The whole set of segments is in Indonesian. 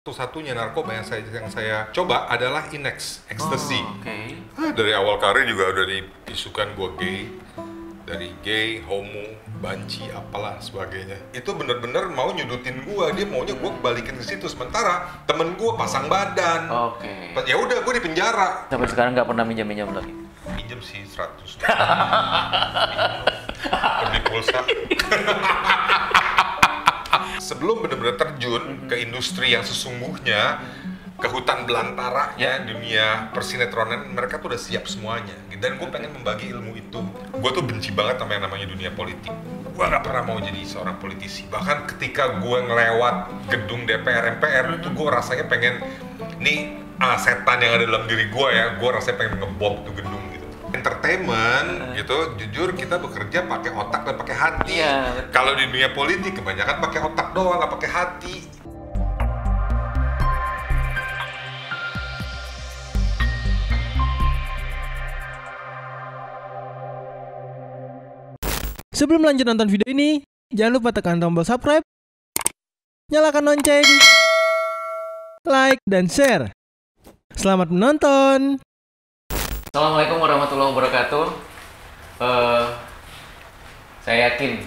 Satu-satunya narkoba yang saya yang saya coba adalah Inex, ecstasy. Oh, Oke. Ah, dari awal karir juga udah diisukan gue gay, dari gay, homo, banci, apalah sebagainya. Itu bener-bener mau nyudutin gue, dia maunya gue balikin ke situ. Sementara temen gue pasang badan. Oke. Ya udah gue di penjara. Sampai sekarang nggak pernah minjam-minjam lagi. Pinjem sih 100 Beli pulsa. Sebelum benar-benar terjun ke industri yang sesungguhnya, ke hutan belantara ya. dunia persinetronan mereka tuh udah siap semuanya. Dan gue pengen membagi ilmu itu. Gue tuh benci banget sama yang namanya dunia politik. Gue gak pernah mau jadi seorang politisi. Bahkan ketika gue ngelewat gedung DPR MPR itu gue rasanya pengen nih ah, setan yang ada dalam diri gue ya gue rasanya pengen ngebom tuh gedung entertainment gitu jujur kita bekerja pakai otak dan pakai hati Iya, betul. kalau di dunia politik kebanyakan pakai otak doang nggak pakai hati Sebelum lanjut nonton video ini, jangan lupa tekan tombol subscribe, nyalakan lonceng, like, dan share. Selamat menonton! Assalamualaikum warahmatullahi wabarakatuh. Eh, saya yakin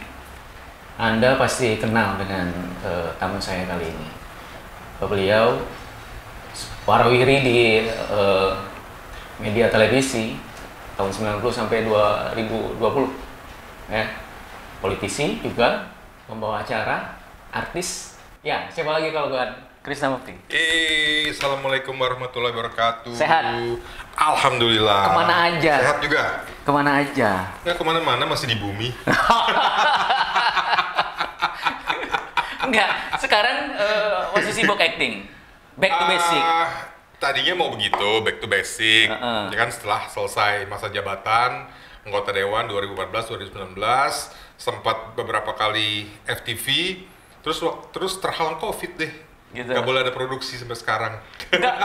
Anda pasti kenal dengan eh, tamu saya kali ini. Beliau warawiri di eh, media televisi tahun 90 sampai 2020. Ya. Politisi juga, membawa acara, artis. Ya, siapa lagi kalau bukan Krisna Mukti? Eh, assalamualaikum warahmatullahi wabarakatuh. Sehat? Alhamdulillah. Ke mana aja? Sehat juga. Ke mana aja? Ya ke mana-mana masih di bumi. Enggak, sekarang eh, masih sibuk acting. Back to basic. Ah, tadinya mau begitu, back to basic. Heeh. Ya kan setelah selesai masa jabatan anggota dewan 2014-2019 sempat beberapa kali FTV terus terus terhalang covid deh. Gitu. Gak boleh ada produksi sampai sekarang. Enggak,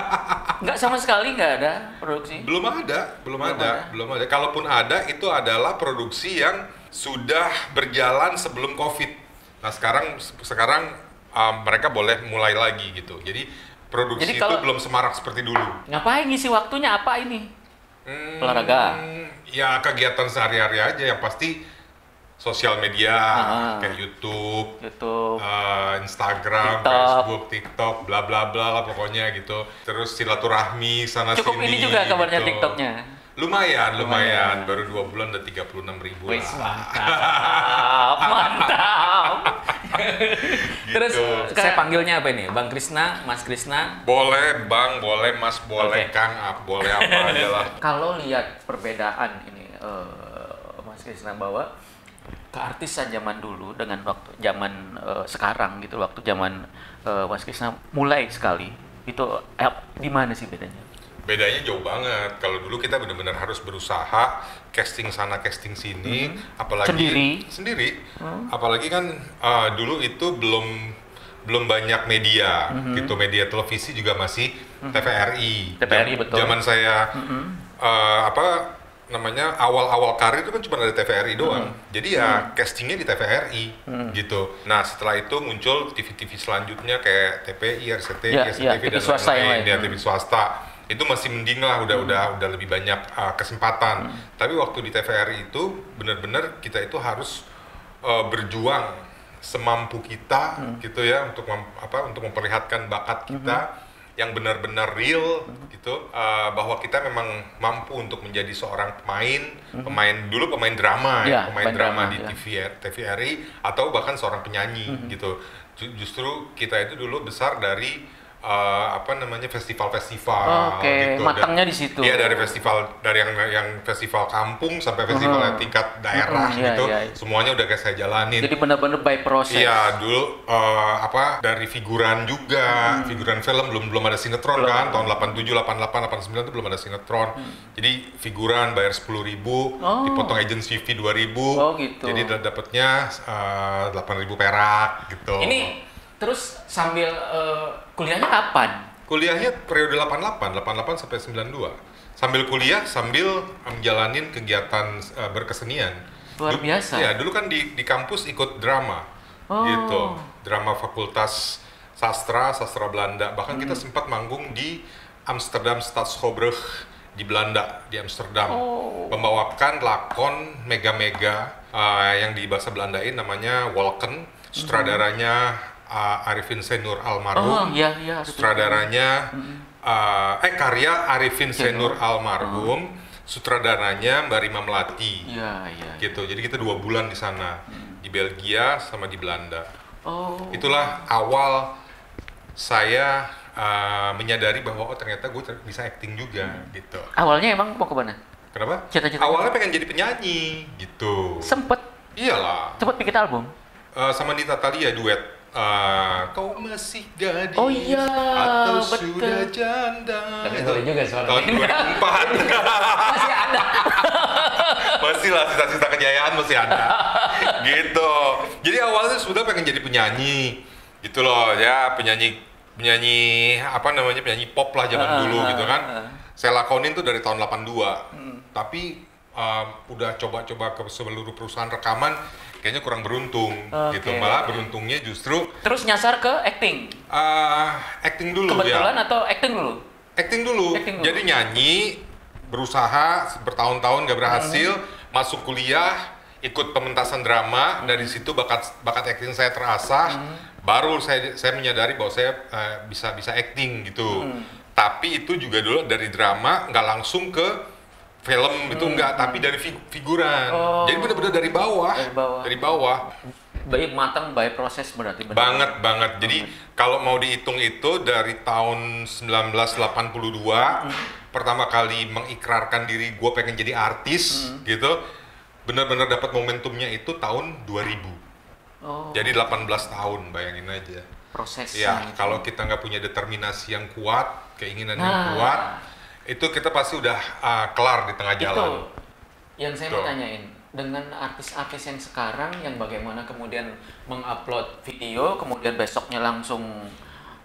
enggak sama sekali enggak ada produksi. Belum ada, belum, Belum ada, ada. belum ada. Kalaupun ada, itu adalah produksi yang sudah berjalan sebelum COVID. Nah sekarang, sekarang um, mereka boleh mulai lagi gitu. Jadi produksi Jadi itu kalau- belum semarak seperti dulu. Ngapain ngisi waktunya apa ini? Hmm, Olahraga. Ya kegiatan sehari-hari aja yang pasti sosial media Ah. kayak YouTube, YouTube. uh, Instagram, TikTok. Facebook, TikTok, bla bla bla lah pokoknya gitu. Terus silaturahmi sana Cukup sini. ini juga kabarnya gitu. TikToknya. Lumayan, lumayan, Lumayan. Baru dua bulan udah 36 ribu Wis lah. mantap, mantap. Terus Gitu. saya panggilnya apa ini? Bang Krisna, Mas Krisna. Boleh bang, boleh mas, boleh Oke. kang, ah, boleh apa aja lah. Kalau lihat perbedaan ini eh, Mas Krisna bahwa keartisan zaman dulu dengan waktu zaman eh, sekarang gitu waktu zaman eh, Mas Krisna mulai sekali itu eh, di mana sih bedanya? Bedanya jauh banget. Kalau dulu kita benar-benar harus berusaha casting sana, casting sini, apalagi Sendiri? Sendiri. Apalagi kan uh, dulu itu belum belum banyak media, gitu. Media televisi juga masih TVRI. TVRI, Jam- betul. Zaman saya uh, apa namanya awal-awal karir itu kan cuma ada TVRI doang. Jadi ya castingnya di TVRI gitu. Nah setelah itu muncul TV-TV selanjutnya kayak TPI, RCTI, Ya, SCTV ya, TV dan lain-lain. lain. Ya, TV swasta. Itu masih mending lah udah udah udah lebih banyak uh, kesempatan. Tapi waktu di TVRI itu benar-benar kita itu harus uh, berjuang semampu kita gitu ya untuk mem- apa untuk memperlihatkan bakat kita yang benar-benar real gitu. Uh, bahwa kita memang mampu untuk menjadi seorang pemain pemain dulu pemain drama ya, Ya, pemain drama, drama, di ya. TV TVRI atau bahkan seorang penyanyi gitu. Ju- justru kita itu dulu besar dari uh, apa namanya festival-festival Oke, gitu. matangnya Dan- di situ. Iya dari festival dari yang yang festival kampung sampai festival yang tingkat daerah iya, gitu iya. semuanya udah kayak saya jalanin. Jadi benar-benar by process. Iya dulu uh, apa dari figuran juga figuran film belum belum ada sinetron Hmm. Belum. kan tahun 87 88 89 itu belum ada sinetron jadi figuran bayar sepuluh ribu Oh. dipotong agency fee dua ribu Oh, gitu. jadi da- dapatnya delapan ribu perak gitu Ini terus sambil eh, kuliahnya kapan? kuliahnya periode 88 88 sampai 92 sambil kuliah sambil menjalanin kegiatan uh, berkesenian Luar Du- biasa. ya dulu kan di di kampus ikut drama Oh. gitu drama fakultas sastra, sastra Belanda. Bahkan kita sempat manggung di Amsterdam Stadsschouwburg di Belanda, di Amsterdam. Oh. Membawakan lakon mega-mega uh, yang di bahasa Belandain namanya Walken. Sutradaranya uh, Arifin Senur Oh, almarhum. iya iya. Arifin. Sutradaranya uh, eh karya Arifin Senur almarhum. Sutradaranya Mbak Rima Melati Iya iya. gitu. Jadi kita dua bulan di sana di Belgia sama di Belanda. Oh. Itulah awal saya uh, menyadari bahwa oh ternyata gue ter- bisa acting juga gitu. Awalnya emang mau ke mana? Kenapa? Cita-cita Awalnya pengen jadi penyanyi gitu. Sempet Iyalah. sempet bikin album. Uh, sama Nita Thalia duet. Uh, kau masih gadis Oh iya, atau betul. sudah janda Tapi boleh juga suara tahun ini. 2004 Masih ada. masih lah cita-cita kejayaan masih ada gitu jadi awalnya sudah pengen jadi penyanyi gitu loh ya penyanyi penyanyi apa namanya penyanyi pop lah zaman Ah, dulu ah, gitu kan ah. saya lakonin tuh dari tahun 82 Hmm. tapi um, udah coba-coba ke seluruh perusahaan rekaman kayaknya kurang beruntung gitu Oke. malah beruntungnya justru Terus nyasar ke acting. uh, acting dulu Kebetulan ya atau acting dulu? acting dulu. Acting dulu. Jadi nyanyi, berusaha bertahun-tahun gak berhasil, Hmm. masuk kuliah, ikut pementasan drama, dari situ bakat bakat acting saya terasah. Hmm. Baru saya saya menyadari bahwa saya eh, bisa bisa acting gitu. Hmm. Tapi itu juga dulu dari drama nggak langsung ke film itu enggak, tapi dari fig- figuran. Hmm. Oh. Jadi benar-benar dari bawah. Dari bawah. Dari bawah. Baik matang, baik proses berarti. benar. Banget banget. Jadi kalau mau dihitung itu dari tahun 1982 pertama kali mengikrarkan diri gue pengen jadi artis gitu. Benar-benar dapat momentumnya itu tahun 2000. Oh, Jadi 18 tahun bayangin aja. proses. Ya kalau kita nggak punya determinasi yang kuat, keinginan yang Nah. kuat, itu kita pasti udah uh, kelar di tengah itu jalan. yang saya mau tanyain dengan artis-artis yang sekarang yang bagaimana kemudian mengupload video kemudian besoknya langsung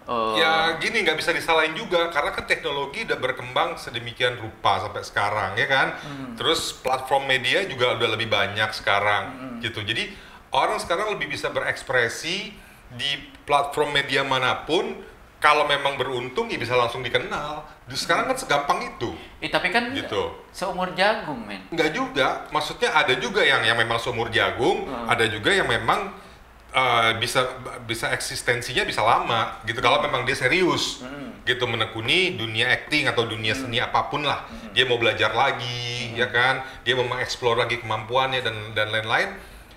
eh, Ya gini nggak bisa disalahin juga karena kan teknologi udah berkembang sedemikian rupa sampai sekarang ya kan. Terus platform media juga udah lebih banyak sekarang gitu. Jadi orang sekarang lebih bisa berekspresi di platform media mana pun. Kalau memang beruntung ya bisa langsung dikenal. Di sekarang kan segampang itu. eh, tapi kan Gitu. seumur jagung men Nggak juga, maksudnya ada juga yang yang memang seumur jagung, Hmm. ada juga yang memang uh, bisa bisa eksistensinya bisa lama gitu. Kalau memang dia serius Hmm. gitu menekuni dunia acting atau dunia seni apa pun lah, dia mau belajar lagi, Hmm. ya kan? Dia mau mengeksplor lagi kemampuannya dan dan lain-lain.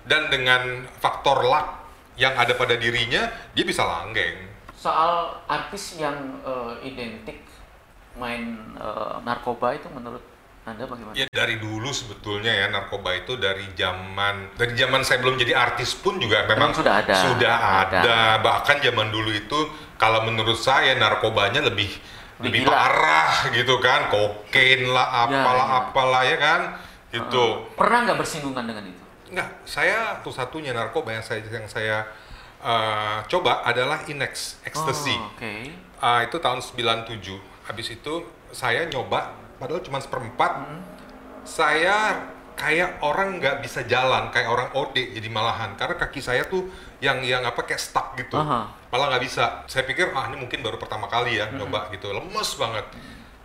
Dan dengan faktor luck yang ada pada dirinya, dia bisa langgeng. Soal artis yang eh, identik main eh, narkoba itu menurut anda bagaimana Ya dari dulu sebetulnya ya narkoba itu dari zaman dari zaman saya belum jadi artis pun juga memang Memang sudah ada. Sudah Ada. ada. Bahkan zaman dulu itu kalau menurut saya narkobanya lebih Lebih lebih parah gitu kan, kokain lah, apalah ya. apalah ya kan, gitu. pernah nggak bersinggungan dengan itu Enggak, saya satu-satunya narkoba yang saya yang saya uh, coba adalah Inex, ecstasy. Oh, oke Ah, itu tahun 97. Habis itu saya nyoba, padahal cuma seperempat. Hmm. Saya kayak orang nggak bisa jalan, kayak orang OD jadi malahan. Karena kaki saya tuh yang yang apa kayak stuck gitu. Aha. Malah nggak bisa. Saya pikir ah ini mungkin baru pertama kali ya Hmm. nyoba gitu, lemes banget.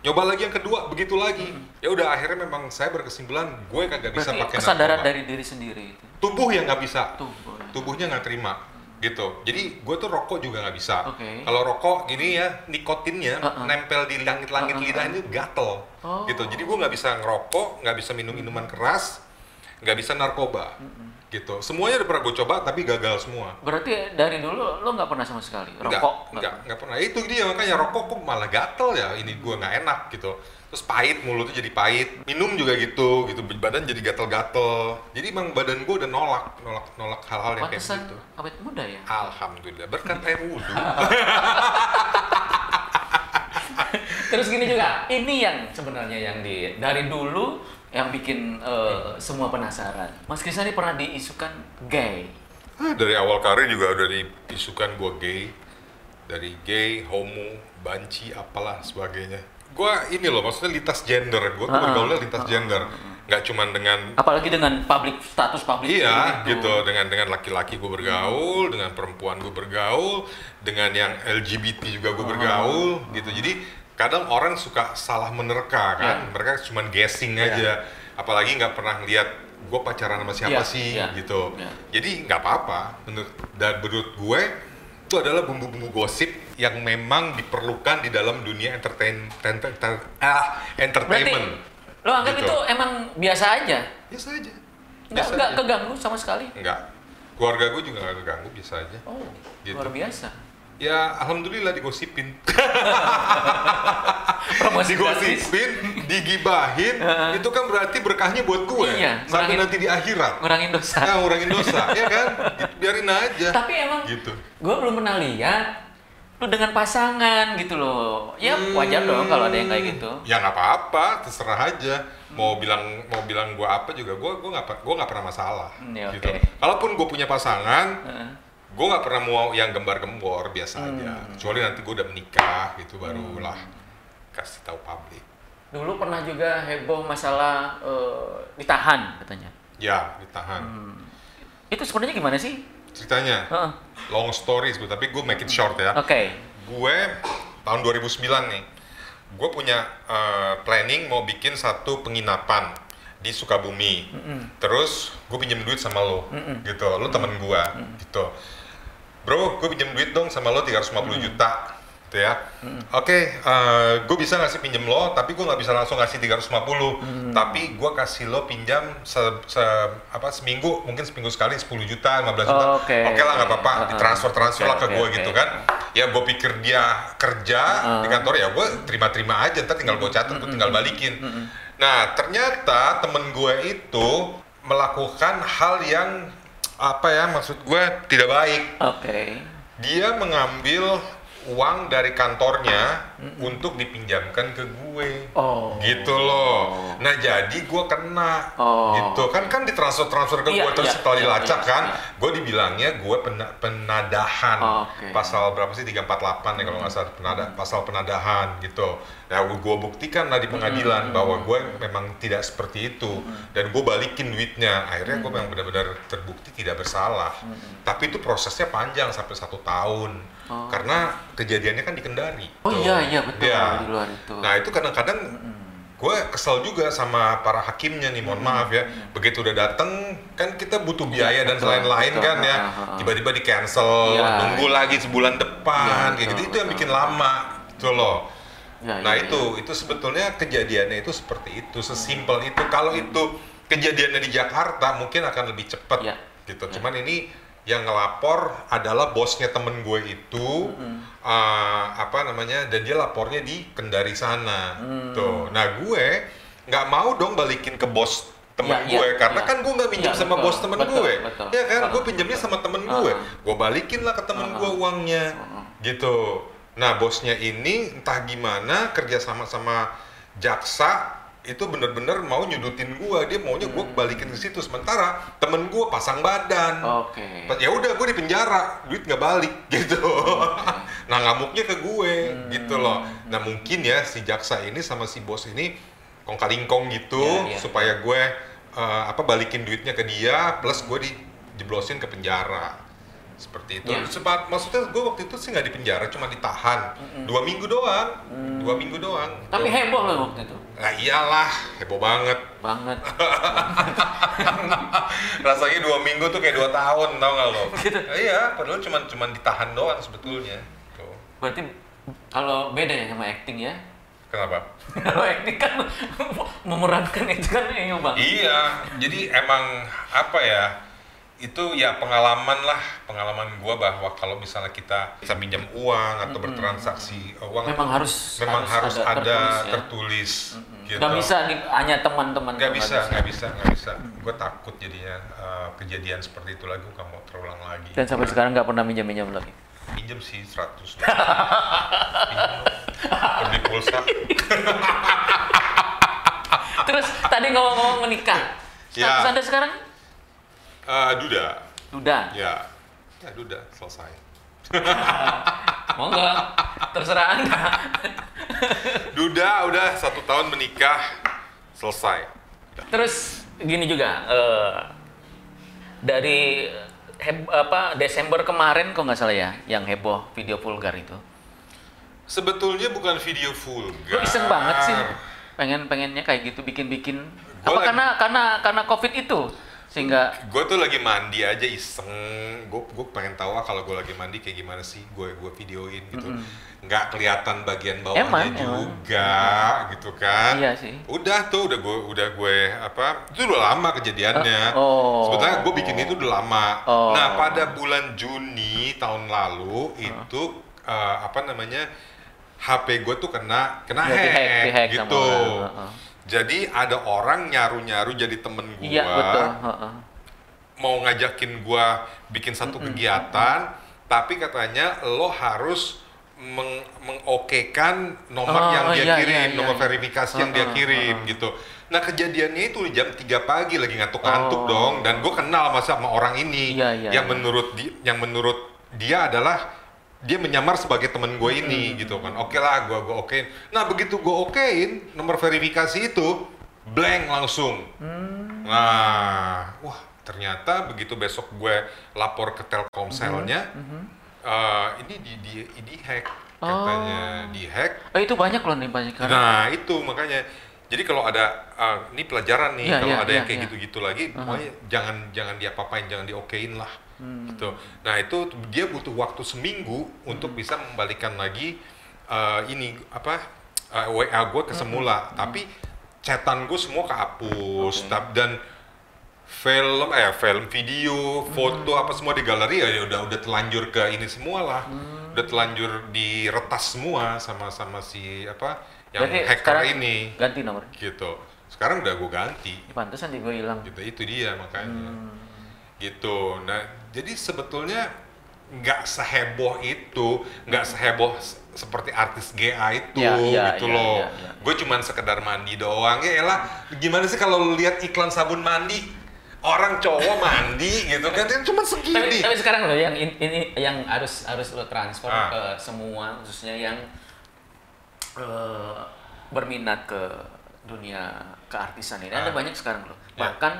Nyoba lagi yang kedua, begitu lagi. Ya udah akhirnya memang saya berkesimpulan gue kagak bisa Hmm. berarti pakai kesadaran narkoba. dari diri sendiri itu Tubuh yang nggak bisa tuh tubuhnya nggak terima gitu jadi gue tuh rokok juga nggak bisa Oke. kalau rokok gini ya nikotinnya Uh-uh. nempel di langit-langit Uh-uh. lidah ini gatel Oh. gitu jadi gue nggak bisa ngerokok nggak bisa minum minuman keras nggak bisa narkoba gitu semuanya udah pernah gue coba tapi gagal semua Berarti dari dulu lo nggak pernah sama sekali rokok? enggak, enggak pernah. Itu dia makanya rokok kok malah gatel ya. Ini gua nggak enak gitu. Terus pahit mulutnya jadi pahit. Minum juga gitu, gitu. Badan jadi gatel-gatel. Jadi emang badan gua udah nolak, nolak, nolak hal-hal yang kayak gitu. awet muda ya. Alhamdulillah berkat air wudhu. Terus gini juga, ini yang sebenarnya yang di dari dulu yang bikin eh, semua penasaran. Mas Krisna ini pernah diisukan gay. Ah, dari awal karir juga udah diisukan gua gay. Dari gay, homo, banci, apalah sebagainya. Gua ini loh, maksudnya lintas gender. Gua tuh Ah, bergaulnya lintas ah, gender. nggak cuman dengan Apalagi dengan public status public Iya, gitu. Dengan dengan laki-laki gue bergaul, dengan perempuan gue bergaul, dengan yang LGBT juga gue bergaul, gitu. Jadi kadang orang suka salah menerka kan, Iya. mereka cuma guessing Iya. aja. Apalagi nggak pernah lihat gue pacaran sama siapa Iya, sih, iya, gitu. iya. Jadi nggak apa-apa. Menurut dan menurut gue itu adalah bumbu-bumbu gosip yang memang diperlukan di dalam dunia entertain, enter- enter- ah, Berarti entertainment. lo anggap Gitu. itu emang biasa aja? Biasa aja. Nggak, Biasa nggak aja. keganggu sama sekali? Enggak. Keluarga gue juga gak keganggu, biasa aja. Oh, Gitu. luar biasa. Ya, alhamdulillah digosipin. Promosi digosipin, digibahin, itu kan berarti berkahnya buat gue. Iya, Sampai ngurangin- nanti di akhirat. Ngurangin dosa. Nah, ngurangin dosa, ya kan? Gitu, biarin aja. Tapi emang Gitu. gue belum pernah lihat lu dengan pasangan gitu loh. Ya Hmm. wajar dong kalau ada yang kayak gitu. Ya nggak apa-apa, terserah aja. Mau bilang mau bilang gue apa juga, gue gue nggak gue nggak pernah masalah. Hmm, ya, gitu. oke. Kalaupun gue punya pasangan, Heeh. Gue nggak pernah mau yang gembar-gembor biasa Hmm. aja. Kecuali nanti gue udah menikah gitu barulah kasih tahu publik. Dulu pernah juga heboh masalah eh, ditahan katanya. Ya, ditahan. Hmm. Itu sebenarnya gimana sih? Ceritanya Heeh. long story sebut, tapi gue make it short ya. Oke. Gue tahun 2009 nih, gue punya eh, planning mau bikin satu penginapan di Sukabumi. Terus gue pinjam duit sama lo, gitu. Lo temen gue, gitu. Bro, gue pinjam duit dong sama lo 350 juta, gitu ya. Oke, gue bisa ngasih pinjam lo, tapi gue nggak bisa langsung ngasih 350. Tapi gue kasih lo pinjam se, se- apa seminggu, mungkin seminggu sekali 10 juta, 15 juta. Oh, oke. Oke lah nggak apa-apa, Uh-uh. ditransfer-transfer lah ke Oke, gue oke, gitu kan ya gue pikir dia kerja di kantor ya gue terima-terima aja ntar tinggal gue catat gue tinggal balikin nah ternyata temen gue itu melakukan hal yang apa ya maksud gue tidak baik Oke. dia mengambil uang dari kantornya untuk dipinjamkan ke gue. Oh. gitu loh. Nah jadi gue kena. Oh. gitu. Kan kan ditransfer transfer ke Iya, gue terus iya, setelah iya, dilacak iya, kan? iya. gue dibilangnya gue pena- penadahan. Oh, oke. pasal berapa sih? 348 ya kalau nggak salah. Penada pasal penadahan gitu. Nah gue buktikan lah di pengadilan bahwa gue memang tidak seperti itu. Dan gue balikin duitnya. Akhirnya gue memang benar-benar terbukti tidak bersalah. Tapi itu prosesnya panjang sampai satu tahun Oh. karena kejadiannya kan di Kendari Oh Tuh. iya iya betul Iya. di luar itu. Nah itu kadang-kadang gue kesel juga sama para hakimnya nih, mohon maaf ya. Begitu udah dateng, kan kita butuh biaya dan betul, lain-lain kan ya. Tiba-tiba di cancel, Iya, nunggu iya. lagi sebulan depan, Iya, kayak gitu. betul, Itu yang betul. bikin lama, gitu loh. Ya, Nah iya, itu, itu sebetulnya kejadiannya itu seperti itu, sesimpel itu. Kalau itu kejadiannya di Jakarta mungkin akan lebih cepat, Iya. gitu. Cuman ini yang ngelapor adalah bosnya temen gue itu, eh, apa namanya, dan dia lapornya di Kendari sana, Mm. tuh. Nah gue nggak mau dong balikin ke bos temen Iya, iya, gue, karena iya. kan gue nggak minjem Iya, sama betul, bos temen betul, gue, betul. ya kan? Gue pinjamnya sama temen gue, Uh-uh. gue balikin lah ke temen Uh-uh. gue uangnya, Uh-uh. gitu. Nah bosnya ini entah gimana kerja sama sama jaksa itu bener-bener mau nyudutin gua. Dia maunya gua balikin ke situ. Sementara temen gua pasang badan. Oke. ya udah gue di penjara. Duit nggak balik. Gitu. Nah ngamuknya ke gue. Gitu loh. Nah mungkin ya si jaksa ini sama si bos ini kong kalingkong gitu Iya, iya. supaya gue eh, apa balikin duitnya ke dia plus gue dijeblosin ke penjara. Seperti itu. Iya. Sepa- maksudnya gue waktu itu sih nggak di penjara cuma ditahan. Dua minggu doang. Dua minggu doang. Tapi heboh loh waktu itu. Nah iyalah, heboh banget. Banget. Rasanya dua minggu tuh kayak dua tahun, tau gak lo? Gitu. Iya, padahal cuma cuma ditahan doang sebetulnya. Tuh. Berarti kalau beda ya sama acting ya? Kenapa? Kalau acting kan memerankan itu kan yang bang. Iya, jadi emang apa ya? Itu ya pengalaman lah, pengalaman gua bahwa kalau misalnya kita bisa minjam uang atau bertransaksi uang Memang harus memang harus, ada, tertulis ya. tertulis, gitu. Nggak bisa nih, hanya teman-teman. nggak tuh, bisa, nggak bisa, nggak bisa. Gue takut jadinya eh, kejadian seperti itu lagi, nggak mau terulang lagi. Dan sampai sekarang nggak pernah minjam-minjam lagi. Pinjem sih 100 Pinjem dong. Beli pulsa. Terus tadi ngomong-ngomong menikah. Ya. Status Anda sekarang? Eh, Duda, Duda. ya, ya Duda selesai. Mau nggak? Terserah Anda. Duda udah satu tahun menikah selesai. Terus gini juga eh, dari heb- apa Desember kemarin kok nggak salah ya yang heboh video vulgar itu. Sebetulnya bukan video Lu vulgar. iseng banget sih. Pengen pengennya kayak gitu bikin-bikin. Apa lagi- karena karena karena Covid itu sehingga Gue tuh lagi mandi aja iseng. Gue gue pengen tahu ah kalau gue lagi mandi kayak gimana sih. Gue gue videoin gitu. Nggak kelihatan bagian bawahnya Emang, juga gitu kan. Iya sih. Udah tuh udah gue udah gue apa itu udah lama kejadiannya. Ah, oh. Sebetulnya gue bikin itu udah lama. Oh. Nah pada bulan Juni tahun lalu itu eh, apa namanya HP gue tuh kena kena Ya, hack, dihack sama gitu. orang, heeh. Jadi ada orang nyaru-nyaru jadi temen gue iya betul. heeh. mau ngajakin gua bikin satu kegiatan, tapi katanya lo harus meng mengokekan nomor Oh, yang dia iya, kirim, iya, nomor iya. verifikasi yang dia Uh-uh, kirim gitu. Nah kejadiannya itu di jam 3 pagi lagi ngantuk-ngantuk Oh. dong, dan gue kenal sama sama orang ini Iya, iya, yang iya. menurut di, yang menurut dia adalah dia menyamar sebagai temen gue ini gitu kan. Oke lah, gue gue okein. Nah begitu gue okein nomor verifikasi itu blank langsung. Hmm. Nah, wah ternyata begitu besok gue lapor ke Telkomselnya, eh, ini di di di hack katanya di hack. Oh, itu banyak loh nih banyak kan. Nah itu makanya. Jadi kalau ada eh, ini pelajaran nih, Iya, kalau iya, ada yang iya, kayak iya. gitu-gitu lagi, pokoknya jangan jangan diapa-apain, jangan diokein lah. Hmm. Gitu. Nah itu dia butuh waktu seminggu untuk bisa membalikan lagi eh, ini apa eh, WA gue ke semula, Hmm. tapi chatan gue semua kehapus Tap- dan film eh film video foto Hmm. apa semua di galeri ya udah udah telanjur ke ini semua lah Hmm. udah telanjur diretas semua sama sama si apa yang Berarti hacker ini ganti nomor. gitu sekarang udah gue ganti Ya, Pantesan di gue hilang. gitu itu dia makanya Hmm. Gitu nah jadi sebetulnya nggak seheboh itu nggak seheboh seperti artis GA itu Ya, ya, gitu ya, loh ya, ya. gue cuman sekedar mandi doang ya elah gimana sih kalau lihat iklan sabun mandi orang cowok mandi gitu kan dia cuma Tapi, segini tapi sekarang loh yang in- ini yang harus harus lo transfer Ah. ke semua khususnya yang eh, berminat ke dunia keartisan ini ada Ah. banyak sekarang loh. Ya. Bahkan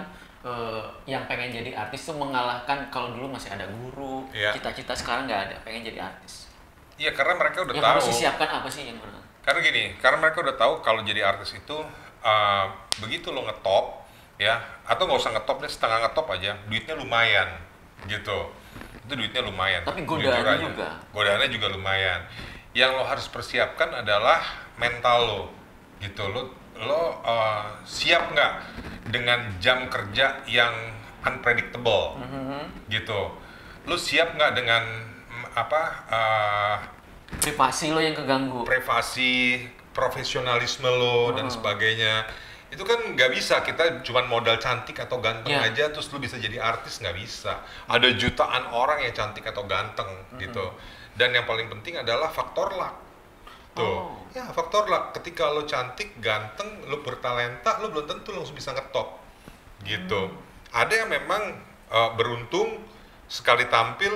eh, yang pengen jadi artis tuh mengalahkan kalau dulu masih ada guru, Ya. cita-cita sekarang nggak ada, pengen jadi artis. Iya karena mereka udah yang tahu harus disiapkan apa sih yang benar? Karena gini, karena mereka udah tahu kalau jadi artis itu uh, begitu lo ngetop ya, atau nggak usah ngetop deh setengah ngetop aja, duitnya lumayan gitu. Itu duitnya lumayan. Tapi godaannya juga. Godaannya juga lumayan. Yang lo harus persiapkan adalah mental lo, gitu. Lo lo uh, siap nggak dengan jam kerja yang unpredictable, gitu. Lo siap nggak dengan mm, apa? uh, Privasi lo yang keganggu. privasi, profesionalisme lo dan sebagainya. Itu kan nggak bisa kita cuman modal cantik atau ganteng Ya. aja terus lu bisa jadi artis nggak bisa. Ada jutaan orang yang cantik atau ganteng gitu. Dan yang paling penting adalah faktor luck. Tuh. Oh. Ya, faktor luck. Ketika lo cantik, ganteng, lo bertalenta, lo belum tentu langsung bisa ngetop. Gitu. Ada yang memang eh, beruntung sekali tampil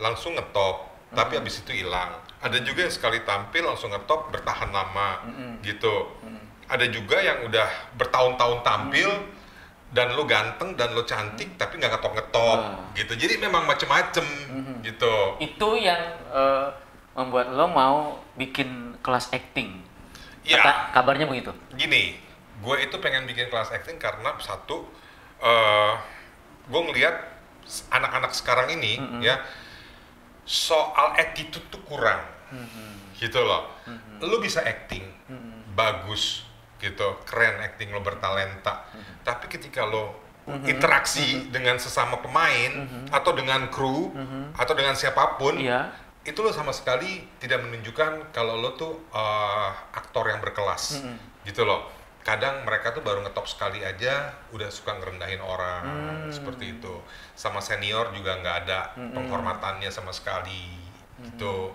langsung ngetop, tapi habis itu hilang. Ada juga yang sekali tampil langsung ngetop bertahan lama gitu. Ada juga yang udah bertahun-tahun tampil dan lo ganteng dan lo cantik tapi nggak ngetop-ngetop Wah. gitu. Jadi memang macem-macem gitu. Itu yang eh, membuat lo mau bikin kelas acting. Iya. Kata- kabarnya begitu. Gini, gue itu pengen bikin kelas acting karena satu, eh gue ngelihat anak-anak sekarang ini ya soal attitude tuh kurang, gitu loh. Lo bisa acting, bagus, gitu, keren acting lo bertalenta. Tapi ketika lo interaksi dengan sesama pemain atau dengan kru atau dengan siapa pun, Iya. Itu lo sama sekali tidak menunjukkan kalau lo tuh uh, aktor yang berkelas. Gitu loh. Kadang mereka tuh baru ngetop sekali aja udah suka ngerendahin orang seperti itu. Sama senior juga nggak ada penghormatannya sama sekali. Gitu.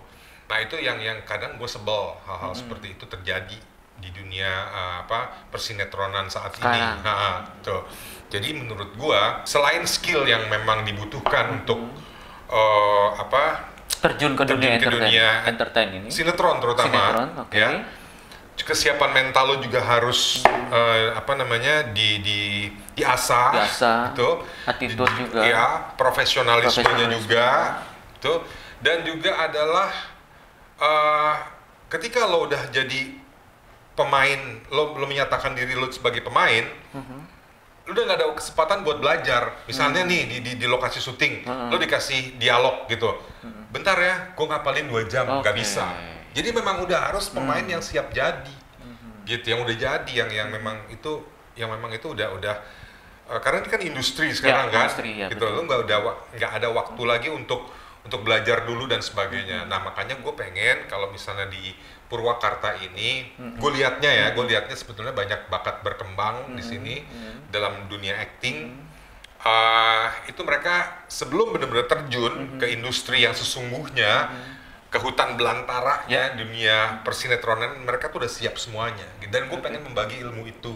Nah itu yang yang kadang gue sebel hal-hal seperti itu terjadi di dunia uh, apa persinetronan saat ini. Ha, tuh. jadi menurut gua selain skill yang memang dibutuhkan untuk uh, apa Terjun ke dunia Terjun ke entertain, dunia entertain ini. sinetron terutama Sinetron, oke. ya kesiapan mental lo juga harus eh, apa namanya di di diasah Diasah. gitu Attitude juga. ya profesionalismenya Profesionalisme. juga gitu dan juga adalah eh, ketika lo udah jadi pemain lo lo menyatakan diri lo sebagai pemain Mhm. Lu udah nggak ada kesempatan buat belajar Hmm. misalnya nih di, di di lokasi syuting lo dikasih dialog gitu bentar ya gue ngapalin dua jam nggak Hmm. Oke. Hmm. bisa jadi memang udah harus pemain yang siap jadi gitu yang udah jadi yang yang memang itu yang memang itu udah udah eh, karena ini kan industri sekarang kan industri, ya, gitu betul. lu nggak udah nggak ada waktu lagi untuk untuk belajar dulu dan sebagainya nah makanya gue pengen kalau misalnya di Purwakarta ini gue liatnya ya gue liatnya sebetulnya banyak bakat berkembang di sini dalam dunia acting. Eh, itu mereka sebelum benar-benar terjun ke industri yang sesungguhnya ke hutan belantara ya dunia persinetronan mereka tuh udah siap semuanya. Dan gue pengen membagi ilmu itu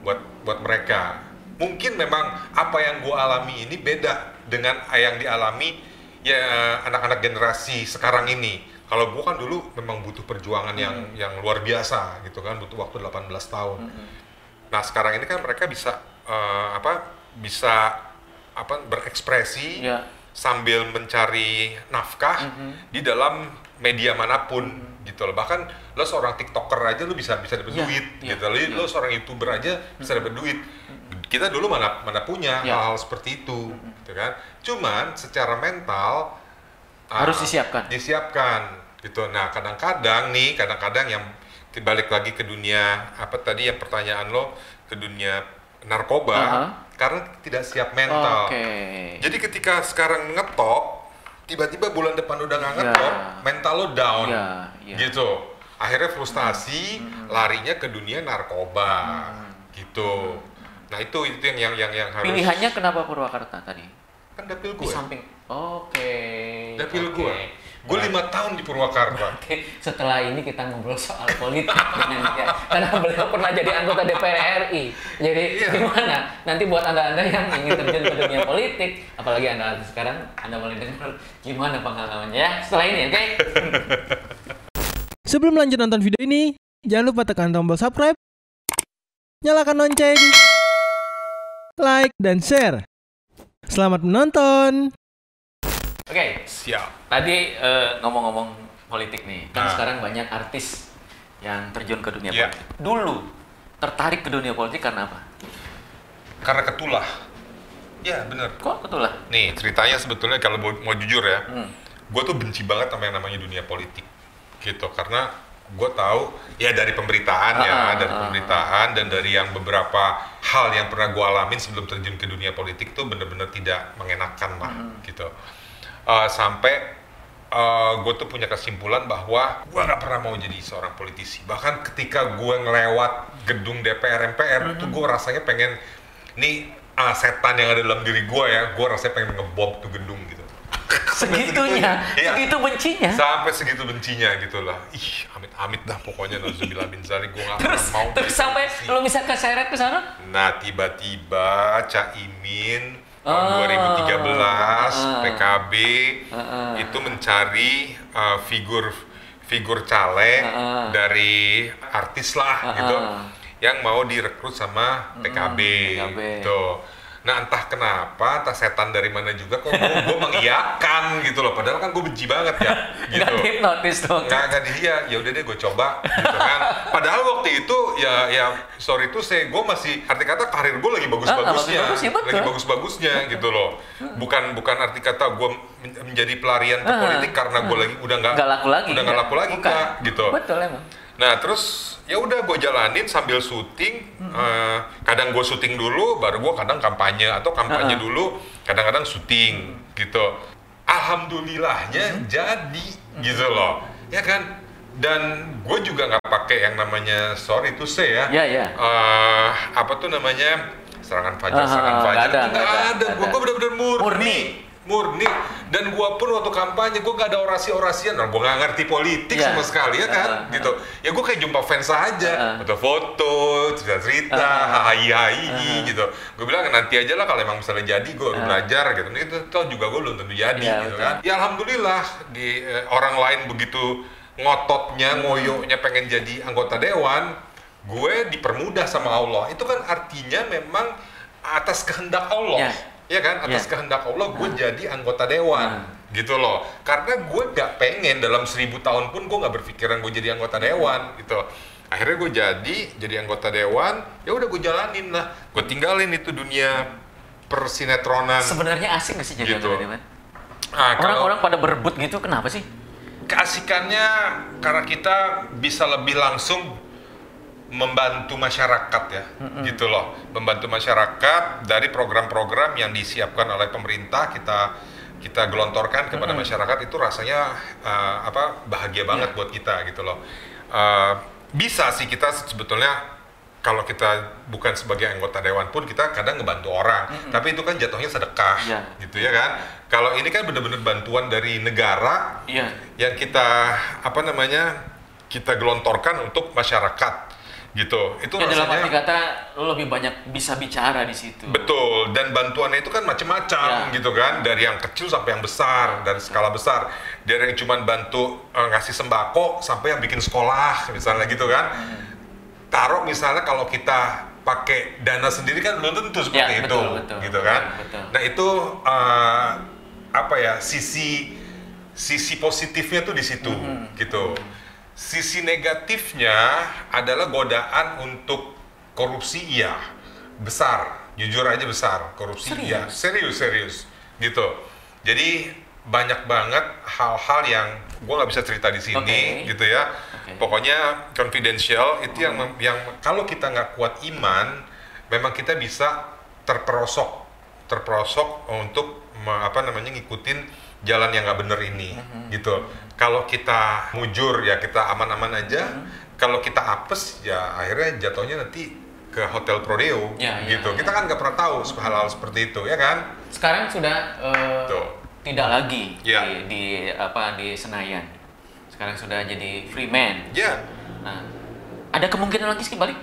buat buat mereka. Mungkin memang apa yang gue alami ini beda dengan yang dialami ya anak-anak generasi sekarang ini kalau gue kan dulu memang butuh perjuangan yang yang luar biasa gitu kan butuh waktu 18 tahun Nah sekarang ini kan mereka bisa eh, apa bisa apa berekspresi Ya. sambil mencari nafkah di dalam media mana pun gitu loh. Bahkan lo seorang tiktoker aja lo bisa bisa dapat Ya, duit ya, gitu. Lo, lo seorang youtuber aja bisa dapat duit. Kita dulu mana mana punya Ya. hal-hal seperti itu, gitu kan? Cuman secara mental Harus disiapkan. disiapkan gitu. Nah kadang-kadang nih, kadang-kadang yang balik lagi ke dunia apa tadi yang pertanyaan lo ke dunia narkoba Aha. karena tidak siap mental. Oke. Jadi ketika sekarang ngetop, tiba-tiba bulan depan udah nggak Ya. ngetop, mental lo down, Ya, ya. gitu. Akhirnya frustasi, larinya ke dunia narkoba, gitu. Nah itu itu yang yang yang, yang harus. Pilihannya kenapa Purwakarta tadi? kan dapil Di gue, samping. Oke. dapil oke. gue. Gue lima tahun di Purwakarta. Oke, setelah ini kita ngobrol soal politik dengan dia. Karena beliau pernah jadi anggota DPR RI. Jadi Iya. gimana? Nanti buat anda-anda yang ingin terjun ke dunia politik, apalagi anda sekarang, anda boleh dengar gimana pengalamannya ya. Setelah ini, oke? Sebelum lanjut nonton video ini, jangan lupa tekan tombol subscribe, nyalakan lonceng, like, dan share. Selamat menonton! Oke. Siap. Tadi eh, ngomong-ngomong politik nih, kan Nah. sekarang banyak artis yang terjun ke dunia Iya. politik. Dulu tertarik ke dunia politik karena apa? Karena ketulah. Ya bener. Kok ketulah? Nih ceritanya sebetulnya kalau mau, mau jujur ya, Hmm. gue tuh benci banget sama yang namanya dunia politik, gitu. Karena gue tahu ya dari pemberitaan ya, Ah, dari ah, pemberitaan dan dari yang beberapa hal yang pernah gue alamin sebelum terjun ke dunia politik tuh bener-bener tidak mengenakan lah, Hmm. gitu. Eh, sampai gue tuh punya kesimpulan bahwa gue nggak pernah mau jadi seorang politisi. Bahkan ketika gue ngelewat gedung DPR MPR tuh gue rasanya pengen nih ah, setan yang ada dalam diri gue ya, gue rasanya pengen ngebom tuh gedung gitu. Segitunya, Iya. segitu bencinya. Sampai segitu bencinya gitu lah. Ih, amit-amit dah pokoknya Nauzubillah bin Zalik gue gak Terus, mau terus sampai lo bisa keseret ke sana? Nah, tiba-tiba Caimin tahun Ah. 2013 Ah. PKB Ah. itu mencari uh, figur figur caleg Ah. dari artis lah Ah. gitu yang mau direkrut sama PKB, PKB. gitu. Nah entah kenapa, entah setan dari mana juga kok gue mengiyakan gitu loh. Padahal kan gue benci banget ya. Gitu. Nggak dihipnotis dong. nggak nggak dia ya udah deh gue coba gitu kan padahal waktu itu ya ya sorry tuh saya gue masih arti kata karir gue lagi bagus bagusnya Ah, bagus-bagus, ya, betul. lagi bagus bagusnya gitu loh bukan bukan arti kata gue men- menjadi pelarian ke Ah, politik karena gue lagi udah nggak laku lagi, udah nggak nggak? laku lagi Bukan. nggak gitu Betul emang. Nah terus ya udah gue jalanin sambil syuting. Eh, kadang gue syuting dulu, baru gue kadang kampanye atau kampanye Ah. dulu, kadang-kadang syuting gitu. Alhamdulillahnya jadi gitu loh, ya kan. Dan gue juga nggak pakai yang namanya sorry to say ya. Ya, ya. Eh, apa tuh namanya serangan fajar, Ah, serangan nggak fajar ada, nggak nggak ada, ada. nggak Gue ada. gue bener-bener murni. Murni. Murni. Dan gue pun waktu kampanye gue nggak ada orasi-orasian. Nah, gue nggak ngerti politik Ya. sama sekali ya kan, Ah, ah. gitu. Ya gue kayak jumpa fans aja, Ah. foto foto, cerita-cerita, Ah, ah. hai hai gitu. Gue bilang nanti aja lah kalau emang misalnya jadi gue Ah. belajar gitu. Itu tau juga gue belum tentu jadi Iya, gitu betul. kan. Ya alhamdulillah di eh, orang lain begitu ngototnya, ngoyoknya pengen jadi anggota dewan, gue dipermudah sama Allah. Itu kan artinya memang atas kehendak Allah. Ya. Ya kan, atas Ya. kehendak Allah gue jadi anggota dewan, gitu loh. Karena gue gak pengen dalam seribu tahun pun gue gak berpikiran gue jadi anggota dewan, gitu. Akhirnya gue jadi jadi anggota dewan, ya udah gue jalanin lah. Gue tinggalin itu dunia persinetronan. Sebenarnya asik nggak sih jadi Gitu. anggota dewan? Ah, kalau- Orang-orang pada berebut gitu, kenapa sih? keasikannya karena kita bisa lebih langsung membantu masyarakat ya gitu loh. Membantu masyarakat dari program-program yang disiapkan oleh pemerintah kita kita gelontorkan kepada masyarakat itu rasanya uh, apa bahagia banget buat kita gitu loh. Uh, bisa sih kita sebetulnya kalau kita bukan sebagai anggota dewan pun kita kadang ngebantu orang. Tapi itu kan jatuhnya sedekah Iya. gitu ya kan? Kalau ini kan benar-benar bantuan dari negara Iya. yang kita apa namanya kita gelontorkan untuk masyarakat gitu itu Ya dalam arti rasanya kata lo lebih banyak bisa bicara di situ. betul dan bantuannya itu kan macam-macam Ya. gitu kan dari yang kecil sampai yang besar dari skala besar dari yang cuma bantu eh, ngasih sembako sampai yang bikin sekolah misalnya gitu kan Hmm. taruh misalnya kalau kita pakai dana sendiri kan belum tentu seperti Ya, itu betul, betul. gitu kan Betul. nah itu eh, apa ya sisi sisi positifnya tuh di situ Hmm. gitu sisi negatifnya adalah godaan untuk korupsi iya. Besar. Jujur aja besar. Korupsi iya. Serius? Serius gitu. Jadi banyak banget hal-hal yang gua nggak bisa cerita di sini Oke. gitu ya. Oke. pokoknya confidential itu yang mem- yang kalau kita nggak kuat iman memang kita bisa terperosok. Terperosok untuk apa namanya ngikutin jalan yang nggak bener ini Mhm. gitu kalau kita mujur ya kita aman-aman aja Mhm. kalau kita apes ya akhirnya jatuhnya nanti ke hotel prodeo Ya, ya, gitu ya. kita kan nggak pernah tahu hal-hal seperti itu ya kan Sekarang sudah eh, Tuh. tidak lagi Ya. di, di apa di Senayan. Sekarang sudah jadi free man. ya Nah, ada kemungkinan lagi sih balik?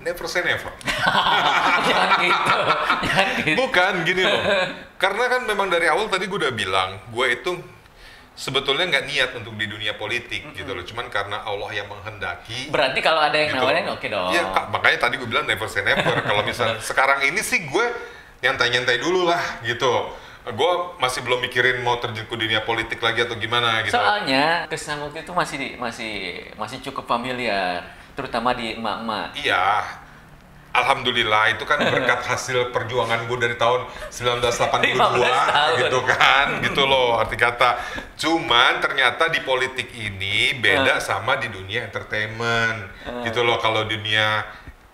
never say never Jangan gitu. Jangan gitu. Bukan gini loh. Karena kan memang dari awal tadi gue udah bilang, gue itu sebetulnya nggak niat untuk di dunia politik gitu loh. Cuman karena Allah yang menghendaki. Berarti kalau ada yang gitu. nawarin oke dong. Iya, makanya tadi gue bilang never say never. Kalau misalnya sekarang ini sih gue nyantai-nyantai dulu lah gitu. Gue masih belum mikirin mau terjun ke dunia politik lagi atau gimana gitu. Soalnya kesan waktu itu masih masih masih cukup familiar, terutama di emak-emak. Iya. Alhamdulillah itu kan berkat hasil perjuangan gue dari tahun 1982 15 tahun. gitu kan? Gitu loh arti kata. Cuman ternyata di politik ini beda sama di dunia entertainment. Gitu loh kalau dunia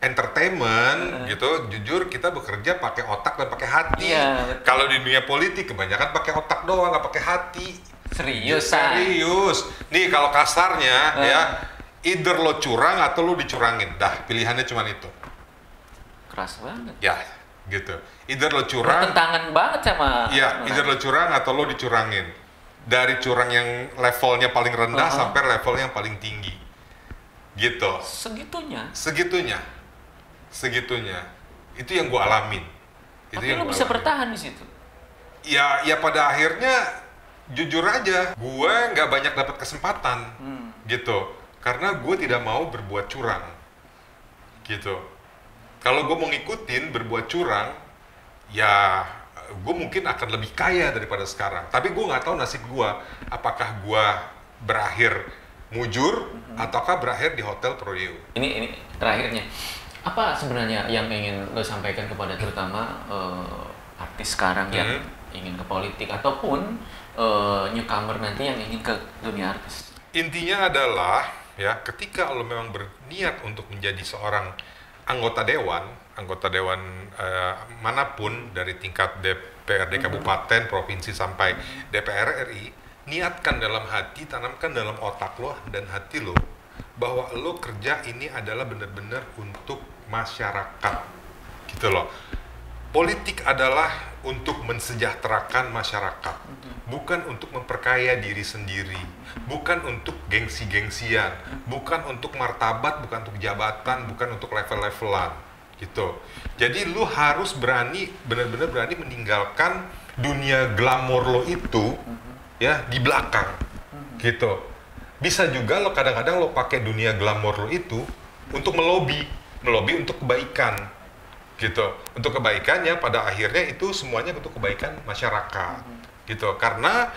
entertainment gitu jujur kita bekerja pakai otak dan pakai hati. Iya, betul. kalau di dunia politik kebanyakan pakai otak doang nggak pakai hati. Serius, Say? serius. Nih kalau kasarnya Eh. ya either lo curang atau lo dicurangin. Dah pilihannya cuma itu Keras banget. ya gitu either lo curang Bertentangan banget sama ya either lo curang atau lo dicurangin dari curang yang levelnya paling rendah Uh-huh. sampai level yang paling tinggi gitu segitunya. segitunya segitunya itu yang gue alamin itu Tapi yang gua bisa alamin. bertahan di situ. ya ya pada akhirnya jujur aja gue nggak banyak dapat kesempatan Hmm. gitu karena gue tidak mau berbuat curang gitu kalau gue mau ngikutin berbuat curang ya gue mungkin akan lebih kaya daripada sekarang tapi gue nggak tahu nasib gue apakah gue berakhir mujur ataukah berakhir di hotel Prodeo Ini ini terakhirnya. Apa sebenarnya yang ingin lo sampaikan kepada terutama eh, artis sekarang yang Hmm. ingin ke politik ataupun eh, newcomer nanti yang ingin ke dunia artis? intinya adalah ya ketika lo memang berniat untuk menjadi seorang anggota dewan anggota dewan eh, mana pun dari tingkat DPRD kabupaten provinsi sampai DPR RI niatkan dalam hati tanamkan dalam otak lo dan hati lo bahwa lo kerja ini adalah benar-benar untuk masyarakat. Gitu loh politik adalah untuk mensejahterakan masyarakat, bukan untuk memperkaya diri sendiri, bukan untuk gengsi-gengsian, bukan untuk martabat, bukan untuk jabatan, bukan untuk level-levelan, gitu. Jadi lu harus berani, benar-benar berani meninggalkan dunia glamor lo itu, ya di belakang, gitu. bisa juga lo kadang-kadang lo pakai dunia glamor lo itu untuk melobi, melobi untuk kebaikan, gitu. Untuk kebaikan yang pada akhirnya itu semuanya untuk kebaikan masyarakat, gitu. Karena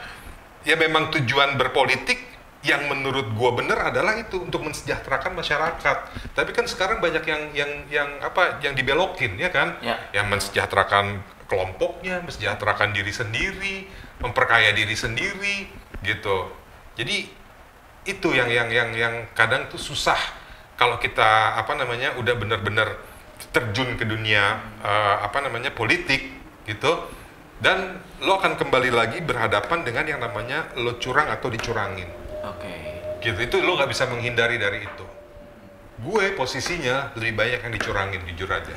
ya memang tujuan berpolitik yang menurut gua bener adalah itu untuk mensejahterakan masyarakat. Tapi kan sekarang banyak yang yang yang apa yang dibelokin ya kan? Ya. Yang mensejahterakan kelompoknya, mensejahterakan diri sendiri, memperkaya diri sendiri gitu. Jadi itu yang yang yang yang kadang tuh susah kalau kita apa namanya udah benar-benar terjun ke dunia eh, apa namanya politik gitu. Dan lo akan kembali lagi berhadapan dengan yang namanya lo curang atau dicurangin. Oke. gitu. Itu lo nggak bisa menghindari dari itu. Gue posisinya lebih banyak yang dicurangin jujur aja.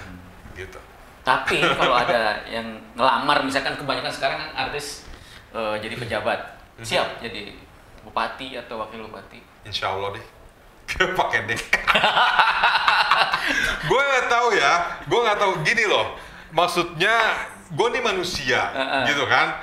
Gitu. Tapi kalau ada yang ngelamar, misalkan kebanyakan sekarang kan artis eh, jadi pejabat, Mhm. siap jadi bupati atau wakil bupati. insya Allah deh pakai deh. Gue nggak tahu ya. Gue nggak tahu. Gini loh. Maksudnya gue nih manusia Heeh. gitu kan.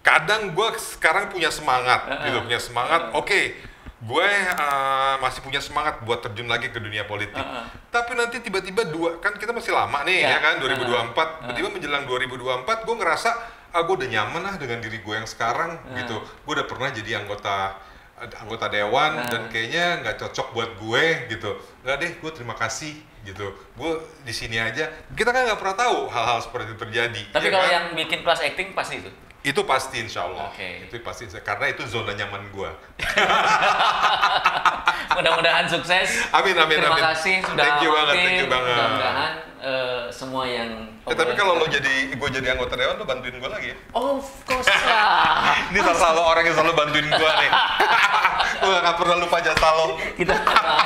Kadang gue sekarang punya semangat gitu. Punya semangat. Oke gue eh, masih punya semangat buat terjun lagi ke dunia politik. Heeh. tapi nanti tiba-tiba dua kan kita masih lama nih Ya. ya, kan? 2024 tiba-tiba menjelang 2024 gue ngerasa ah gue udah nyaman lah dengan diri gue yang sekarang gitu. Gue udah pernah jadi anggota anggota dewan Nah. dan kayaknya nggak cocok buat gue gitu nggak deh gue terima kasih gitu gue di sini aja kita kan nggak pernah tahu hal-hal seperti itu terjadi Tapi ya kalau kan? yang bikin kelas acting pasti itu. itu pasti insya Allah Oke. itu pasti karena itu zona nyaman gue Mudah-mudahan sukses. Amin, amin, Terima amin. kasih sudah Thank you banget, thank you banget. Mudah-mudahan eh, semua yang Ya, tapi kalau lo jadi gue jadi anggota dewan lo bantuin gue lagi ya Of course lah. ini salah satu orang yang selalu bantuin gue nih gue gak pernah lupa jasa lo Kita.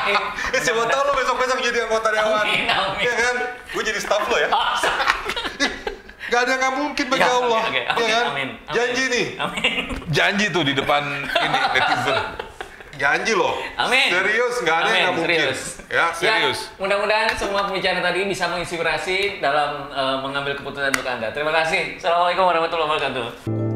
Eh, siapa tahu lo besok-besok jadi anggota dewan. Amin, amin. Ya kan? Gue jadi staff lo ya. Gak ada yang nggak mungkin bagi Ya, Allah. oke. ya Amin, kan? amin, amin. Janji nih. Amin. Janji tuh di depan ini netizen. Janji loh. Amin. Serius, nggak ada yang mungkin. serius. Ya, serius. mudah-mudahan semua pembicaraan tadi bisa menginspirasi dalam eh, mengambil keputusan untuk Anda. Terima kasih. Assalamualaikum warahmatullahi wabarakatuh.